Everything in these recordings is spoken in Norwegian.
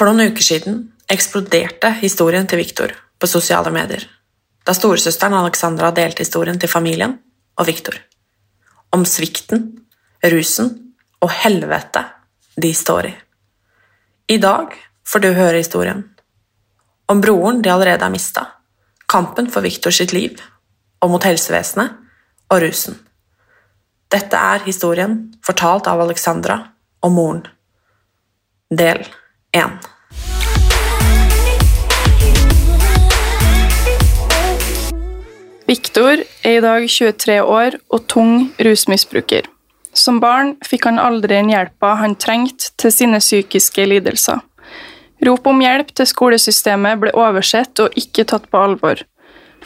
For noen uker siden eksploderte historien til Viktor på sosiale medier da storesøsteren Alexandra delte historien til familien og Viktor. Om svikten, rusen og helvete de står i. I dag får du høre historien. Om broren de allerede har mista, kampen for Viktor sitt liv, og mot helsevesenet og rusen. Dette er historien fortalt av Alexandra og moren. Del 1. Viktor er i dag 23 år og tung rusmisbruker. Som barn fikk han aldri den hjelpa han trengte til sine psykiske lidelser. Rop om hjelp til skolesystemet ble oversett og ikke tatt på alvor.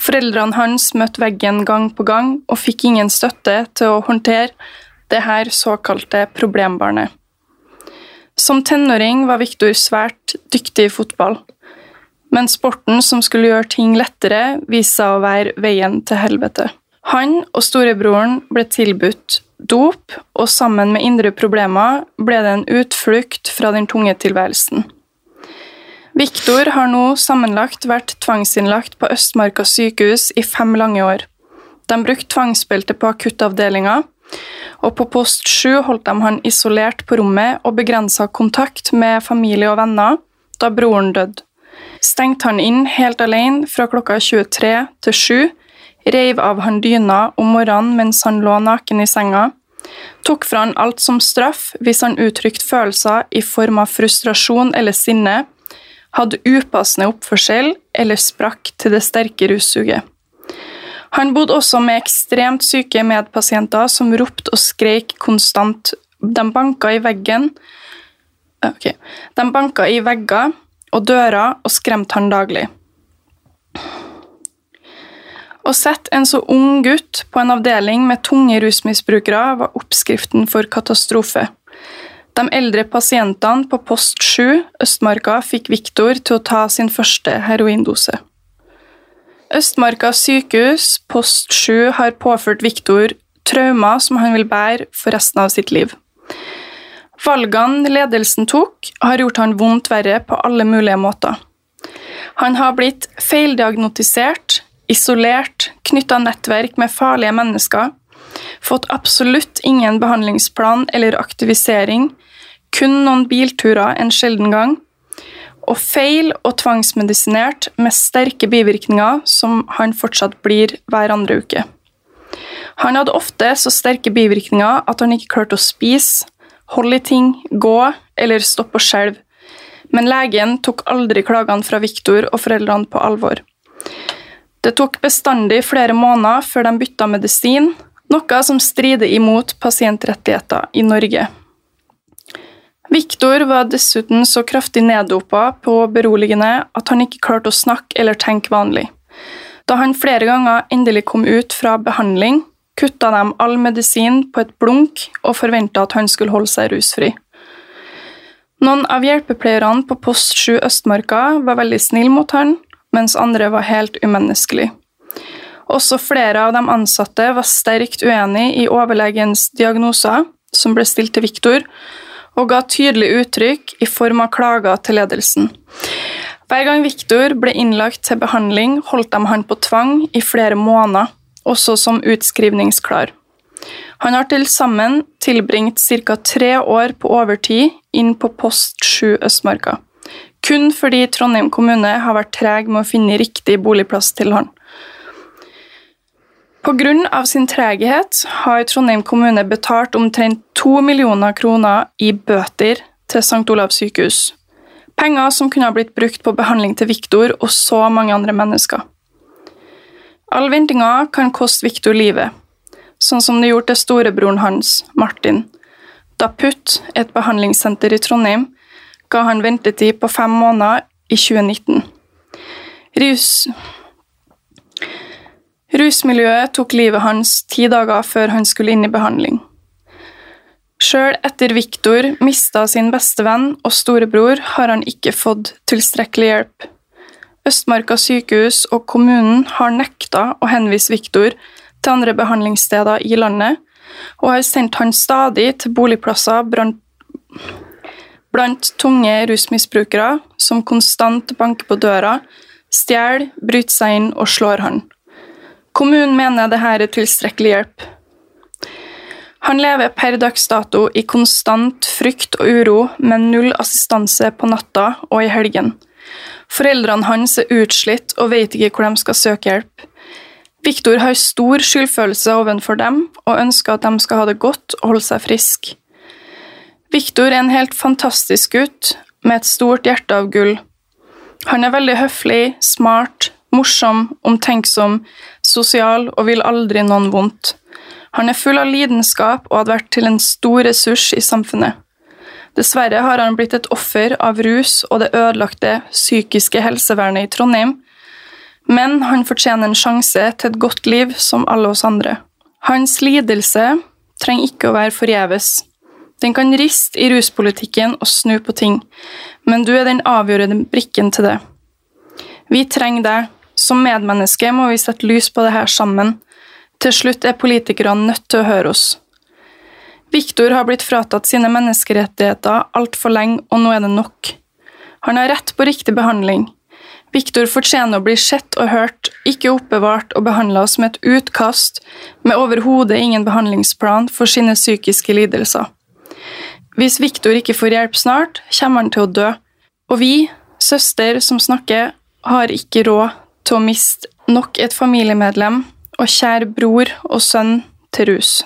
Foreldrene hans møtte veggen gang på gang og fikk ingen støtte til å håndtere det her såkalte problembarnet. Som tenåring var Viktor svært dyktig i fotball, men sporten som skulle gjøre ting lettere, viste seg å være veien til helvete. Han og storebroren ble tilbudt dop, og sammen med indre problemer ble det en utflukt fra den tunge tilværelsen. Viktor har nå sammenlagt vært tvangsinnlagt på Østmarka sykehus i fem lange år. De brukte tvangsbelte på akuttavdelinga, og på post 7 holdt de han isolert på rommet og begrensa kontakt med familie og venner da broren døde. Stengte han inn helt alene fra klokka 23 til 7, reiv av han dyna om morgenen mens han lå naken i senga, tok fra han alt som straff hvis han uttrykte følelser i form av frustrasjon eller sinne, hadde upassende oppførsel eller sprakk til det sterke russuget. Han bodde også med ekstremt syke medpasienter som ropte og skreik konstant. De banka i veggen okay. De banka i vegger og dører og skremte han daglig. Å sette en så ung gutt på en avdeling med tunge rusmisbrukere var oppskriften for katastrofe. De eldre pasientene på post 7 Østmarka fikk Viktor til å ta sin første heroindose. Østmarka sykehus, post 7, har påført Viktor traumer som han vil bære for resten av sitt liv. Valgene ledelsen tok, har gjort han vondt verre på alle mulige måter. Han har blitt feildiagnotisert, isolert, knytta nettverk med farlige mennesker, fått absolutt ingen behandlingsplan eller aktivisering, kun noen bilturer en sjelden gang, og feil og tvangsmedisinert med sterke bivirkninger som han fortsatt blir hver andre uke. Han hadde ofte så sterke bivirkninger at han ikke klarte å spise, holde i ting, gå eller stoppe å skjelve, men legen tok aldri klagene fra Viktor og foreldrene på alvor. Det tok bestandig flere måneder før de bytta medisin, noe som strider imot pasientrettigheter i Norge. Viktor var dessuten så kraftig neddopa på beroligende at han ikke klarte å snakke eller tenke vanlig. Da han flere ganger endelig kom ut fra behandling, kutta de all medisin på et blunk og forventa at han skulle holde seg rusfri. Noen av hjelpepleierne på post 7 Østmarka var veldig snille mot han, mens andre var helt umenneskelige. Også flere av de ansatte var sterkt uenig i overlegens diagnoser, som ble stilt til Viktor, og ga tydelig uttrykk i form av klager til ledelsen. Hver gang Viktor ble innlagt til behandling, holdt de han på tvang i flere måneder, også som utskrivningsklar. Han har til sammen tilbringt ca. tre år på overtid inn på post 7 Østmarka, kun fordi Trondheim kommune har vært treg med å finne riktig boligplass til han. Pga. sin treghet har Trondheim kommune betalt omtrent to millioner kroner i bøter til St. Olavs sykehus. Penger som kunne ha blitt brukt på behandling til Viktor og så mange andre mennesker. All ventinga kan koste Viktor livet, sånn som det gjorde til storebroren hans, Martin. Da PUT, et behandlingssenter i Trondheim, ga han ventetid på fem måneder i 2019. Rus Rusmiljøet tok livet hans ti dager før han skulle inn i behandling. Sjøl etter Viktor mista sin beste venn og storebror, har han ikke fått tilstrekkelig hjelp. Østmarka sykehus og kommunen har nekta å henvise Viktor til andre behandlingssteder i landet, og har sendt han stadig til boligplasser blant, blant tunge rusmisbrukere som konstant banker på døra, stjeler, bryter seg inn og slår han. Kommunen mener dette er tilstrekkelig hjelp. Han lever per dags dato i konstant frykt og uro, med null assistanse på natta og i helgen. Foreldrene hans er utslitt og vet ikke hvor de skal søke hjelp. Viktor har stor skyldfølelse overfor dem og ønsker at de skal ha det godt og holde seg friske. Viktor er en helt fantastisk gutt med et stort hjerte av gull. Han er veldig høflig, smart, morsom, omtenksom, sosial og vil aldri noen vondt. Han er full av lidenskap og hadde vært til en stor ressurs i samfunnet. Dessverre har han blitt et offer av rus og det ødelagte psykiske helsevernet i Trondheim, men han fortjener en sjanse til et godt liv som alle oss andre. Hans lidelse trenger ikke å være forgjeves. Den kan riste i ruspolitikken og snu på ting, men du er den avgjørende brikken til det. Vi trenger deg, som medmenneske må vi sette lys på det her sammen. Til slutt er politikerne nødt til å høre oss. Viktor har blitt fratatt sine menneskerettigheter altfor lenge, og nå er det nok. Han har rett på riktig behandling. Viktor fortjener å bli sett og hørt, ikke oppbevart og behandla som et utkast med overhodet ingen behandlingsplan for sine psykiske lidelser. Hvis Viktor ikke får hjelp snart, kommer han til å dø. Og vi, søster som snakker, har ikke råd til å miste nok et familiemedlem og kjær bror og sønn til rus.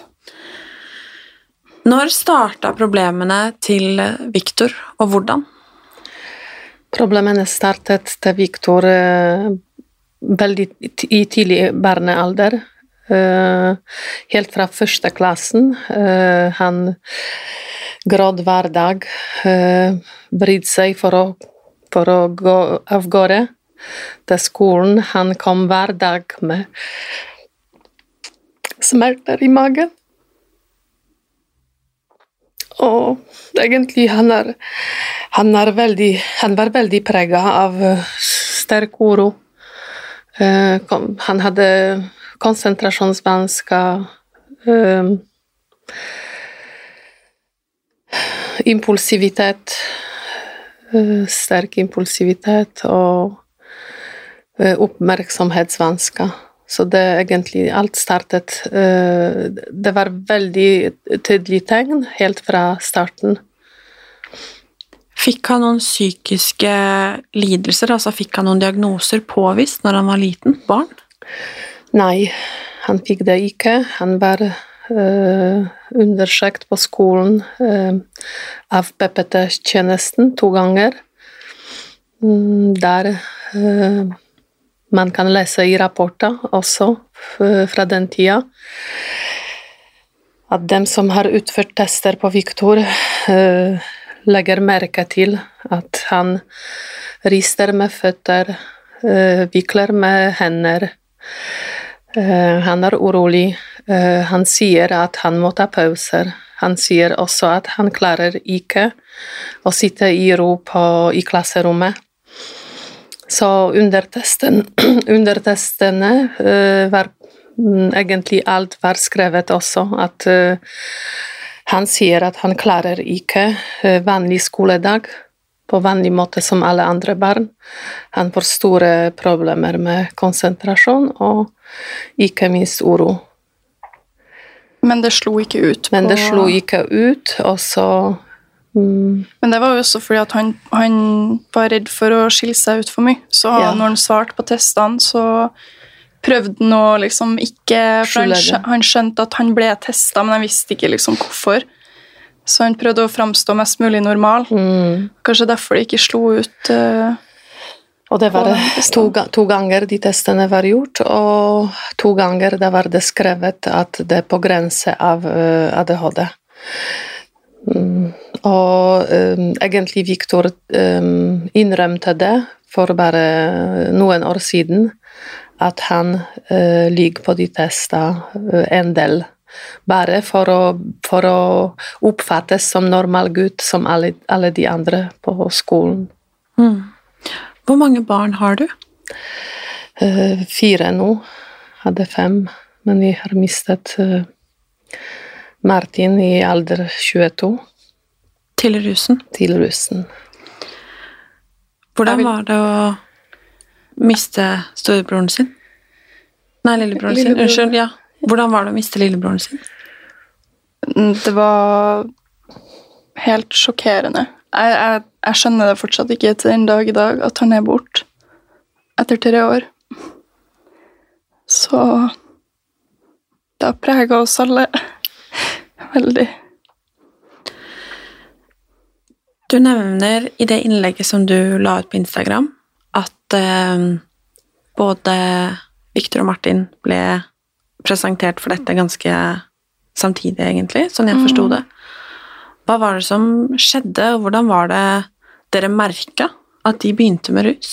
Når starta problemene til Viktor, og hvordan? Problemene startet til Viktor uh, veldig i tidlig barnealder. Uh, helt fra første klassen. Uh, han gråt hver dag, brydde seg for å, for å gå av gårde til skolen. Han kom hver dag med smerter i magen. Og egentlig han er Han, er veldig, han var veldig prega av sterk uro. Uh, han hadde konsentrasjonsvansker. Uh, impulsivitet. Sterk impulsivitet og Eh, oppmerksomhetsvansker. Så det egentlig Alt startet eh, Det var veldig tydelig tegn helt fra starten. Fikk han noen psykiske lidelser, altså fikk han noen diagnoser påvist når han var liten? Barn? Nei, han fikk det ikke. Han var uh, undersøkt på skolen uh, av PPT-tjenesten to ganger. Mm, der uh, man kan lese i rapporter også fra den tida at dem som har utført tester på Viktor, uh, legger merke til at han rister med føtter, uh, vikler med hender. Uh, han er urolig. han sier at han må ta pauser. Han sier også at han klarer ikke å sitte i ro på, i klasserommet. Så under, testen, under testene uh, var um, egentlig alt var skrevet også, at uh, han sier at han klarer ikke uh, vanlig skoledag. på vanlig måte som alle andre barn. Han får store problemer med konsentrasjon og ikke minst uro. Men det slo ikke ut? Men det slo ikke ut, og så mm, Men det var jo også fordi at han, han var redd for å skille seg ut for mye. Så Ja. når han svarte på testene, så prøvde han å liksom ikke For han, han skjønte at han ble testa, men han visste ikke liksom hvorfor. Så han prøvde å framstå mest mulig normal. mm. Kanskje derfor det ikke slo ut. Uh, Og det var to, to ganger de testene var gjort, og to ganger det var det skrevet at det er på grense av eh, ADHD. Mm, og um, egentlig Viktor um, innrømte det for bare noen år siden, at han uh, ligger på de testene en del. Bare for å, for å oppfattes som normal gutt som alle, alle de andre på skolen. Hvor mange barn har du? Uh, fire nå. Hadde fem, men jeg har mistet eh, Martin i alder 22 Til rusen. til rusen. Hvordan var det å miste storebroren sin? Nei, lillebroren sin. Lillebror. Unnskyld. ja. Hvordan var det å miste lillebroren sin? Det var helt sjokkerende. Jeg, jeg, jeg skjønner det fortsatt ikke til den dag i dag at han er borte etter tre år. Så det har prega oss alle veldig. Du nevner i det innlegget som du la ut på Instagram, at eh, både Victor og Martin ble presentert for dette ganske samtidig, egentlig, sånn jeg forsto det. Hva var det som skjedde, og hvordan var det dere merka at de begynte med rus?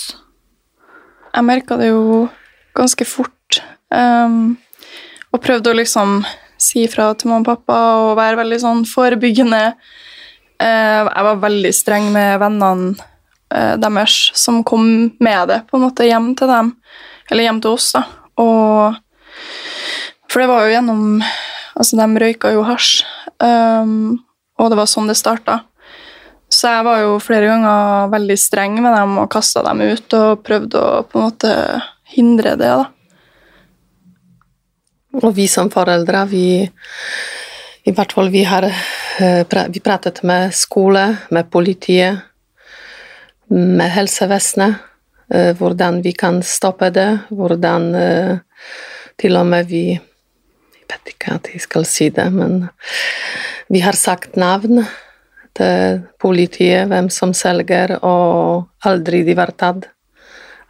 Jeg merka det jo ganske fort. um, og prøvde å liksom si fra til mamma og pappa og være veldig sånn forebyggende. Eh, jeg var veldig streng med vennene eh, deres som kom med det på en måte hjem til dem, eller hjem til oss. da. Og, for det var jo gjennom Altså, de røyka jo hasj, um, og det var sånn det starta. Så jeg var jo flere ganger veldig streng med dem og kasta dem ut og prøvde å på en måte hindre det. da. Og vi som foreldre, vi i hvert fall vi har eh, vi pratet med skole, med politiet, med helsevesenet, eh, hvordan vi kan stoppe det, hvordan eh, til og med vi Jeg vet ikke at jeg skal si det, men vi har sagt navn til politiet, hvem som selger, og aldri de var tatt.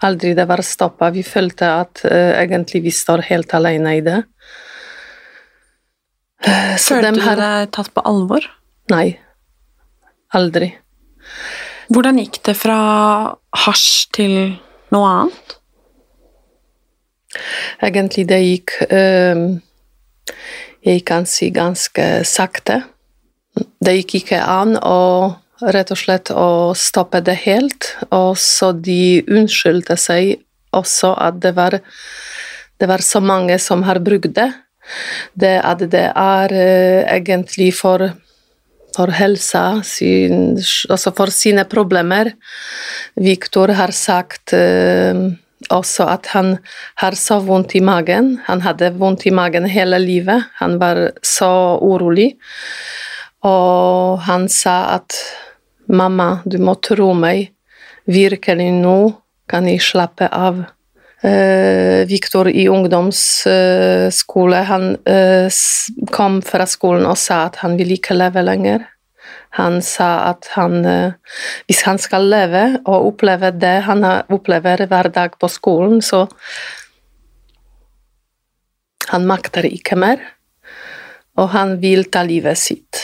Aldri det var stoppa. Vi følte at uh, egentlig vi står helt alene i det. Så Følte dem du har- deg tatt på alvor? Nei. Aldri. Hvordan gikk det fra hasj til noe annet? Egentlig det gikk uh, Jeg kan si ganske sakte. Det gikk ikke an å rett og slett å stoppe det helt, og så de unnskyldte seg også at det var, det var så mange som har brukt det. Det at det er eh, egentlig for for helsa, sin, altså for sine problemer. Viktor har sagt uh, også at han har så vondt i magen. Han hadde vondt i magen hele livet. Han var så urolig. Og han sa at mamma, du må tro meg. Virkelig nå kan jeg slappe av. Eh, Viktor i ungdomsskole, han eh, kom fra skolen og sa at han vil ikke leve lenger. Han sa at han, eh, hvis han skal leve og oppleve det han opplever hver dag på skolen, så Han makter ikke mer, og han vil ta livet sitt.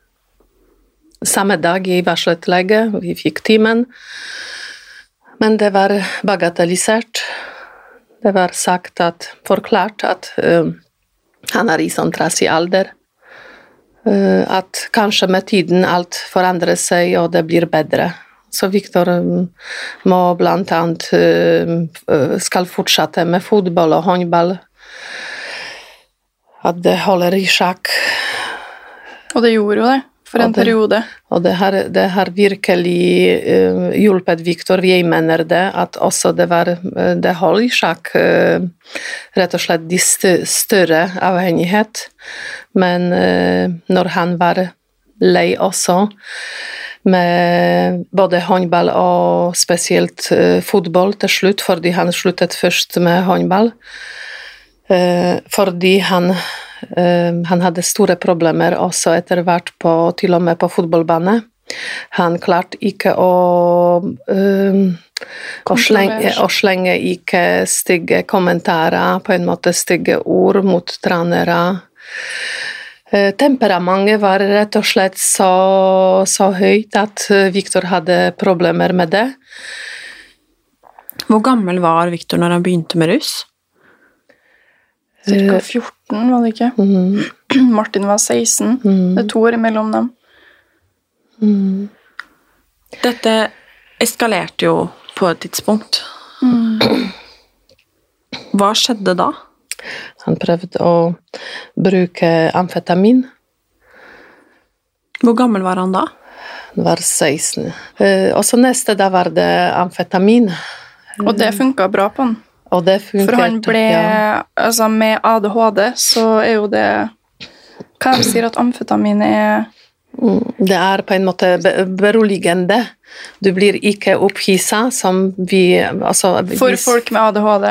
samme dag jeg varslet lege, vi fikk timen, men det var bagatellisert. Det var sagt at, forklart at uh, han er i sånn trassig alder. Uh, at kanskje med tiden alt forandrer seg, og det blir bedre. Så Viktor um, må blant annet skal fortsette med fotball og håndball. At det holder i sjakk. Og det gjorde jo det, for en det- periode. Og det har, det har virkelig uh, hjulpet Viktor. Jeg mener det, at også det var uh, Det holdt i sjakk uh, rett og slett de stø- større avhengighet. Men uh, når han var lei også, med både håndball og spesielt fotball til slutt, fordi han sluttet først med håndball. Eh, fordi han, eh, han hadde store problemer også etter hvert på, til og med på fotballbane. Han klarte ikke å, um, å, slenge, å slenge ikke stygge kommentarer, på en måte stygge ord mot trenere. Eh, Temperamentet var rett og slett så, så høyt at eh, Viktor hadde problemer med det. Hvor gammel var Viktor når han begynte med rus? Cirka 14, var det ikke? Martin var 16. Det er to år imellom dem. Dette eskalerte jo på et tidspunkt. Hva skjedde da? Han prøvde å bruke amfetamin. Hvor gammel var han da? Han var 16. Eh, Og så neste da var det amfetamin. Og det funka bra på han. Og det fungerte. For han ble ja. Altså, med ADHD så er jo det Hva de sier at amfetamin er Mm, Det er på en måte beroligende. Du blir ikke opphissa som vi altså, For folk med ADHD.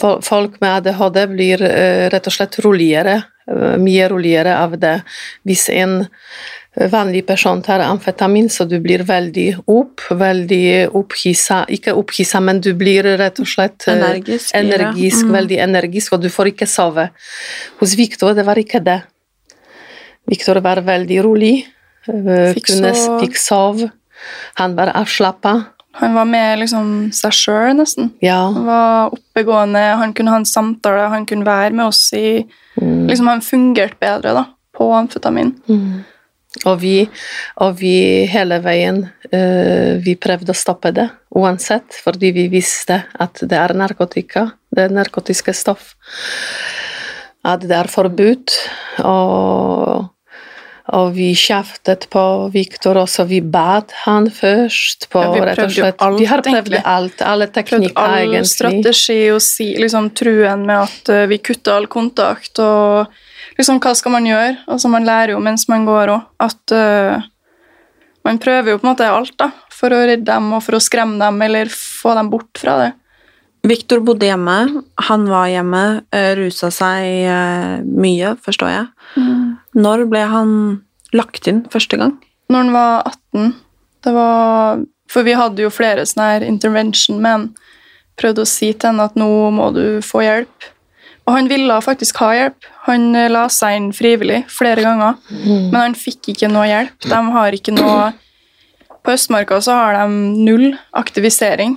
For, Folk med ADHD blir uh, rett og slett roligere, Uh, mye roligere av det. Hvis en vanlig person tar amfetamin, så du blir veldig opp, veldig opphissa Ikke opphissa, men du blir rett og slett energisk, Energisk, ja. Mm. veldig energisk, og du får ikke sove. Hos Viktor det var ikke det. Viktor var veldig rolig, eh, Fikk kunne, fikk sove. Han var avslappa. Han var med liksom seg sjøl, nesten. Ja. Han var oppegående, han kunne ha en samtale, han kunne være med oss i Mm. liksom Han fungerte bedre da, på amfetamin. Og vi, og vi hele veien eh, Vi prøvde å stoppe det uansett, fordi vi visste at det er narkotika. Det er narkotiske stoff. At det er forbudt. Og, og vi kjeftet på Viktor også. Vi bad han først på Ja, vi prøvde jo alt, Vi har prøvd egentlig. alt. Alle teknikker, all egentlig. strategi og si, liksom truen med at eh, vi kutter all kontakt og liksom hva skal man gjøre? Altså Man lærer jo mens man går òg at uh, man prøver jo på en måte alt da, for å redde dem og for å skremme dem eller få dem bort fra det. Viktor bodde hjemme. Han var hjemme, eh, rusa seg eh, mye, forstår jeg. Når ble han lagt inn første gang? Når han var 18 det var, For vi hadde jo flere sånne her intervention, men prøvde å si til henne at nå må du få hjelp. Og han ville faktisk ha hjelp. Han eh, la seg inn frivillig flere ganger, men han fikk ikke noe hjelp. De har ikke noe På Østmarka så har de null aktivisering.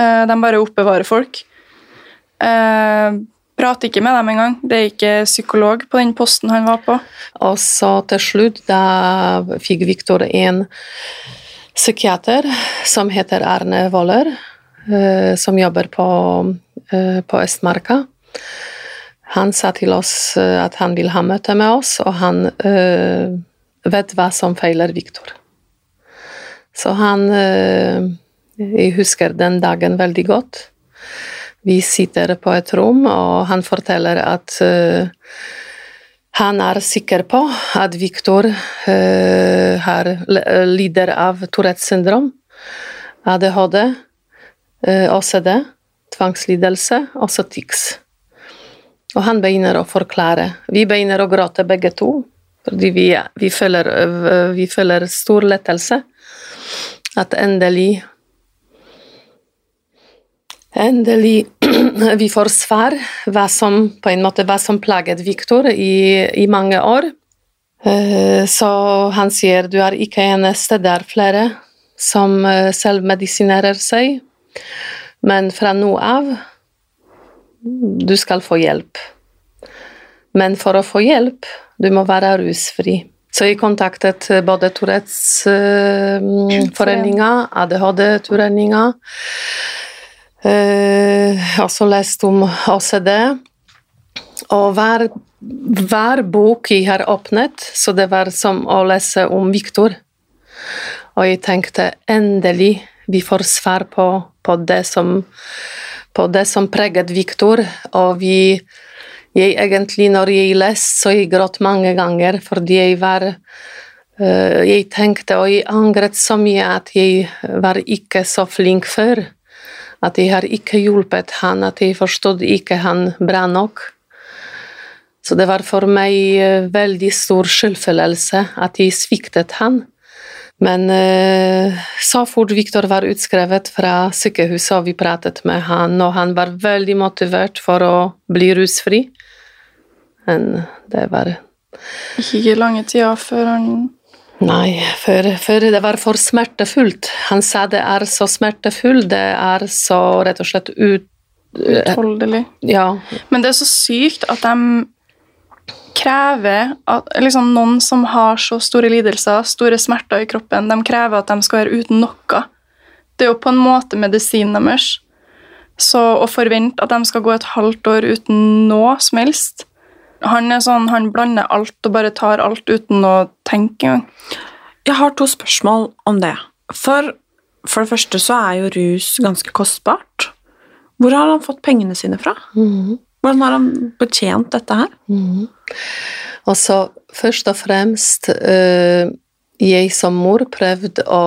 Eh, De bare oppbevarer folk. Eh, Prater ikke med dem engang. Det er ikke psykolog på den posten han var på. Og så til slutt da fikk Viktor en psykiater som heter Arne Woller, som jobber på, på Østmarka. Han sa til oss eh, at han vil ha møte med oss, og han eh, vet hva som feiler Viktor. Så han eh, Jeg husker den dagen veldig godt. Vi sitter på et rom, og han forteller at eh, han er sikker på at Viktor lider av Tourettes syndrom. ADHD, OCD, tvangslidelse og TIX. Og han begynner å forklare. Vi begynner å gråte begge to, fordi vi, vi, føler, øh, vi føler stor lettelse. At endelig Endelig vi får svar hva som, på en måte, hva som plaget Viktor i, i mange år. Eh, så han sier du er ikke eneste, det er flere som eh, selvmedisinerer seg. Men fra nå av du skal få hjelp. Men for å få hjelp, du må være rusfri. Så jeg kontaktet både Tourettes uh, foreninga, ADHD-foreninga, uh, også lest om OCD. Og hver, hver bok jeg har åpnet, så det var som å lese om Viktor. Og jeg tenkte endelig vi får svar på, på det som på det som preget Viktor, og vi jeg egentlig, når jeg leste, så jeg gråt mange ganger fordi jeg var uh, Jeg tenkte og jeg angret så mye at jeg var ikke så flink før. At jeg har ikke hjulpet han, at jeg forstod ikke han bra nok. Så det var for meg veldig stor skyldfølelse at jeg sviktet han. Men eh, så fort Viktor var utskrevet fra sykehuset og vi pratet med han, og han var veldig motivert for å bli rusfri Men det var Ikke lange tida før han Nei, før, før, det var for smertefullt. Han sa det er så smertefullt, det er så rett og slett ut... Utholdelig. Ja. Men det er så sykt at de krever at liksom, Noen som har så store lidelser, store smerter i kroppen, de krever at de skal være uten noe. Det er jo på en måte medisinen deres. Så å forvente at de skal gå et halvt år uten noe som helst Han er sånn, han blander alt og bare tar alt uten å tenke engang. Jeg har to spørsmål om det. For, for det første så er jo rus ganske kostbart. Hvor har han fått pengene sine fra? Mm. Hvordan har han betjent dette her? Mm. Altså, først og fremst uh, Jeg som mor prøvde å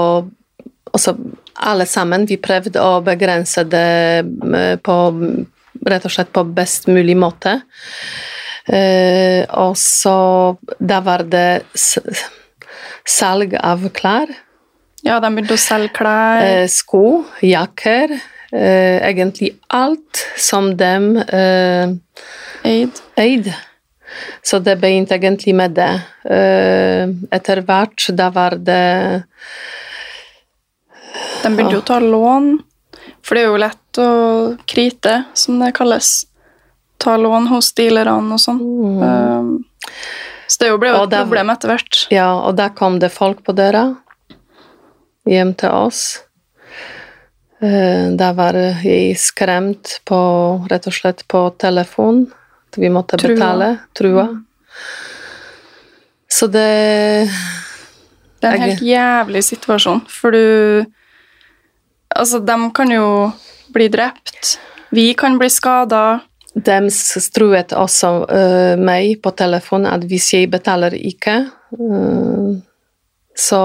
altså, alle sammen, vi prøvde å begrense det på rett og slett på best mulig måte. Uh, og så da var det salg av klær. Ja, de begynte å selge klær. Uh, sko, jakker. Uh, egentlig alt som dem uh, eid. eid. Så det begynte egentlig med det. Uh, etter hvert, da var det De begynte jo å ta lån, for det er jo lett å krite, som det kalles. Ta lån hos dealerne og sånn. Mm. så det ble jo et problem etter hvert. Ja, og da kom det folk på døra hjem til oss. Da var jeg skremt på rett og slett på telefon. At vi måtte trua. betale. Trua. Så det Det er en helt jævlig situasjon, for du Altså, de kan jo bli drept. Vi kan bli skada. De truet også uh, meg på telefon at hvis jeg betaler ikke, uh, så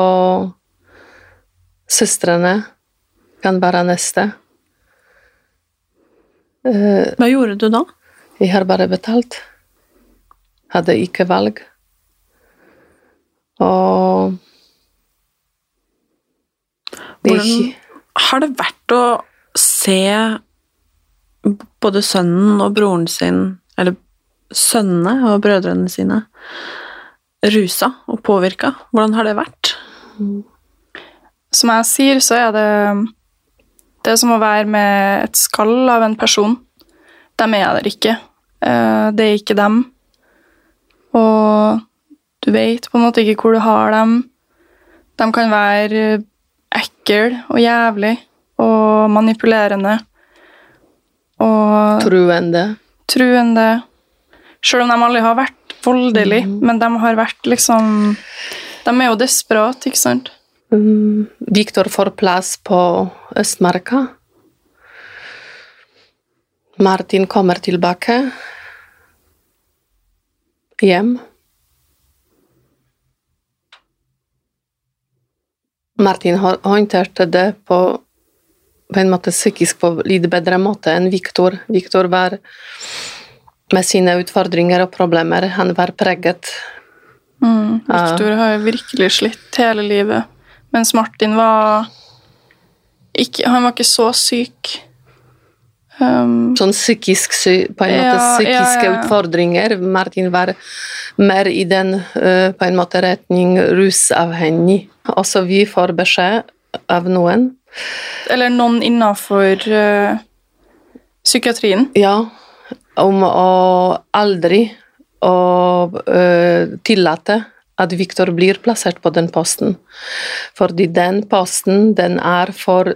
Søstrene kan være neste. Uh, Hva gjorde du da? Jeg har bare betalt. Hadde ikke valg. Og Hvordan har det vært å se både sønnen og broren sin, eller sønnene og brødrene sine, rusa og påvirka? Hvordan har det vært? Som jeg sier, så er det Det er som å være med et skall av en person. De er der ikke. Det er ikke dem. Og du vet på en måte ikke hvor du har dem. De kan være ekle og jævlig og manipulerende. Og Truende. Truende. Selv om de aldri har vært voldelige, mm. men de har vært liksom De er jo desperate, ikke sant? Mm. Viktor får plass på Østmarka. Martin kommer tilbake hjem. Martin håndterte det på på en måte psykisk på litt bedre måte enn Viktor. Viktor var med sine utfordringer og problemer. Han var preget. Mm, Viktor har jo virkelig slitt hele livet, mens Martin var ikke, Han var ikke så syk. Um, sånn psykisk på en måte Ja, psykiske ja, ja. utfordringer. Martin var mer i den uh, på en måte retning rusavhengig. Også vi får beskjed av noen. eller noen innafor uh, psykiatrien. Ja, om å aldri å uh, tillate at Viktor blir plassert på den posten. Fordi den posten, den er for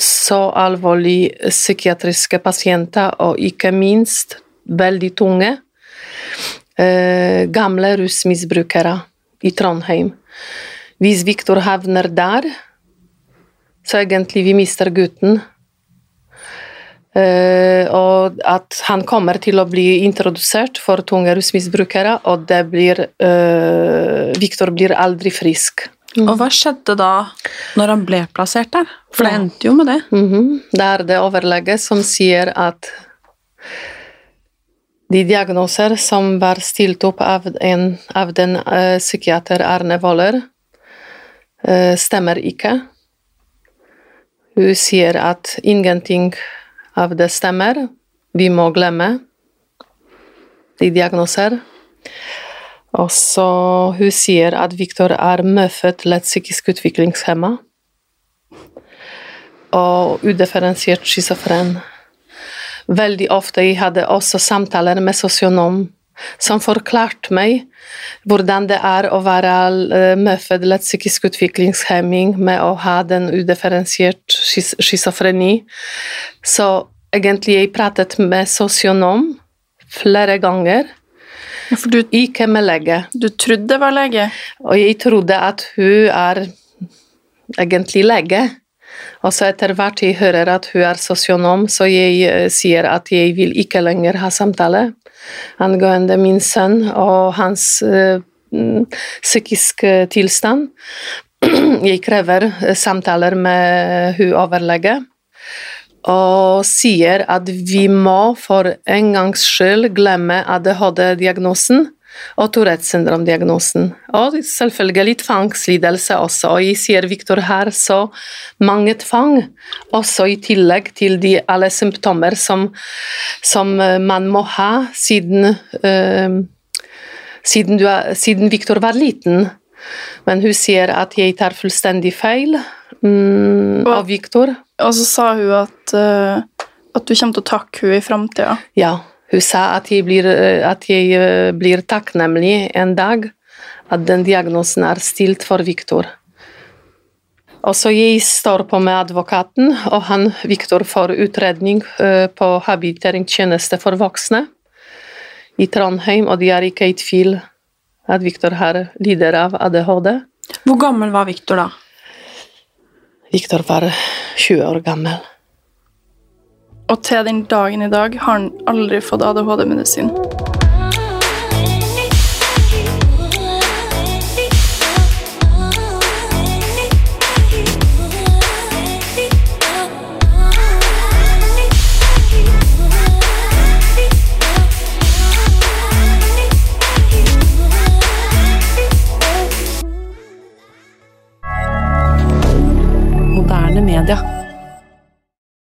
så alvorlig psykiatriske pasienter, og ikke minst veldig tunge eh, gamle rusmisbrukere i Trondheim. Hvis Viktor havner der, så egentlig vi mister gutten. Eh, og at han kommer til å bli introdusert for tunge rusmisbrukere, og det blir eh, Viktor blir aldri frisk. Og hva skjedde da, når han ble plassert der? For det endte jo med det. Mhm. Det er det overlege som sier at de diagnoser som var stilt opp av, en, av den uh, psykiater Arne Woller, uh, stemmer ikke. Hun sier at ingenting av det stemmer. Vi må glemme de diagnoser. Og så hun sier at Viktor er medfødt lett psykisk utviklingshemma og udifferensiert schizofren. Veldig ofte jeg hadde også samtaler med sosionom som forklarte meg hvordan det er å være eh, medfødt lett psykisk utviklingshemming med å ha den udifferensiert schizofreni. Så egentlig jeg pratet med sosionom flere ganger, For du, ikke med lege. du trodde det var lege? Og jeg trodde at hun er egentlig lege. Og så etter hvert jeg hører at hun er sosionom, så jeg eh, sier at jeg vil ikke lenger ha samtale angående min sønn og hans mm, psykiske tilstand. Jeg krever eh, samtaler med hun overlege. Og sier at vi må for en gangs skyld glemme ADHD-diagnosen og Tourettes syndrom-diagnosen. Og selvfølgelig tvangslidelse også. Og jeg sier Viktor har så mange tvang, også i tillegg til de alle symptomer som, som eh, man må ha siden, uh, siden, du er, siden Viktor var liten. Men hun sier at jeg tar fullstendig feil mm, av Viktor. Og så sa hun at, eh, at du kommer til å takke henne i framtida. Ja, hun sa at jeg blir, eh, at jeg eh, blir takknemlig en dag at den diagnosen er stilt for Viktor. Og så jeg står på med advokaten, og han, Viktor får utredning på habiliteringstjeneste for voksne i Trondheim, og de er ikke i tvil at Viktor har lider av ADHD. Hvor gammel var Viktor da? Viktor var 20 år gammel. Og til den dagen i dag har han aldri fått ADHD-medisin.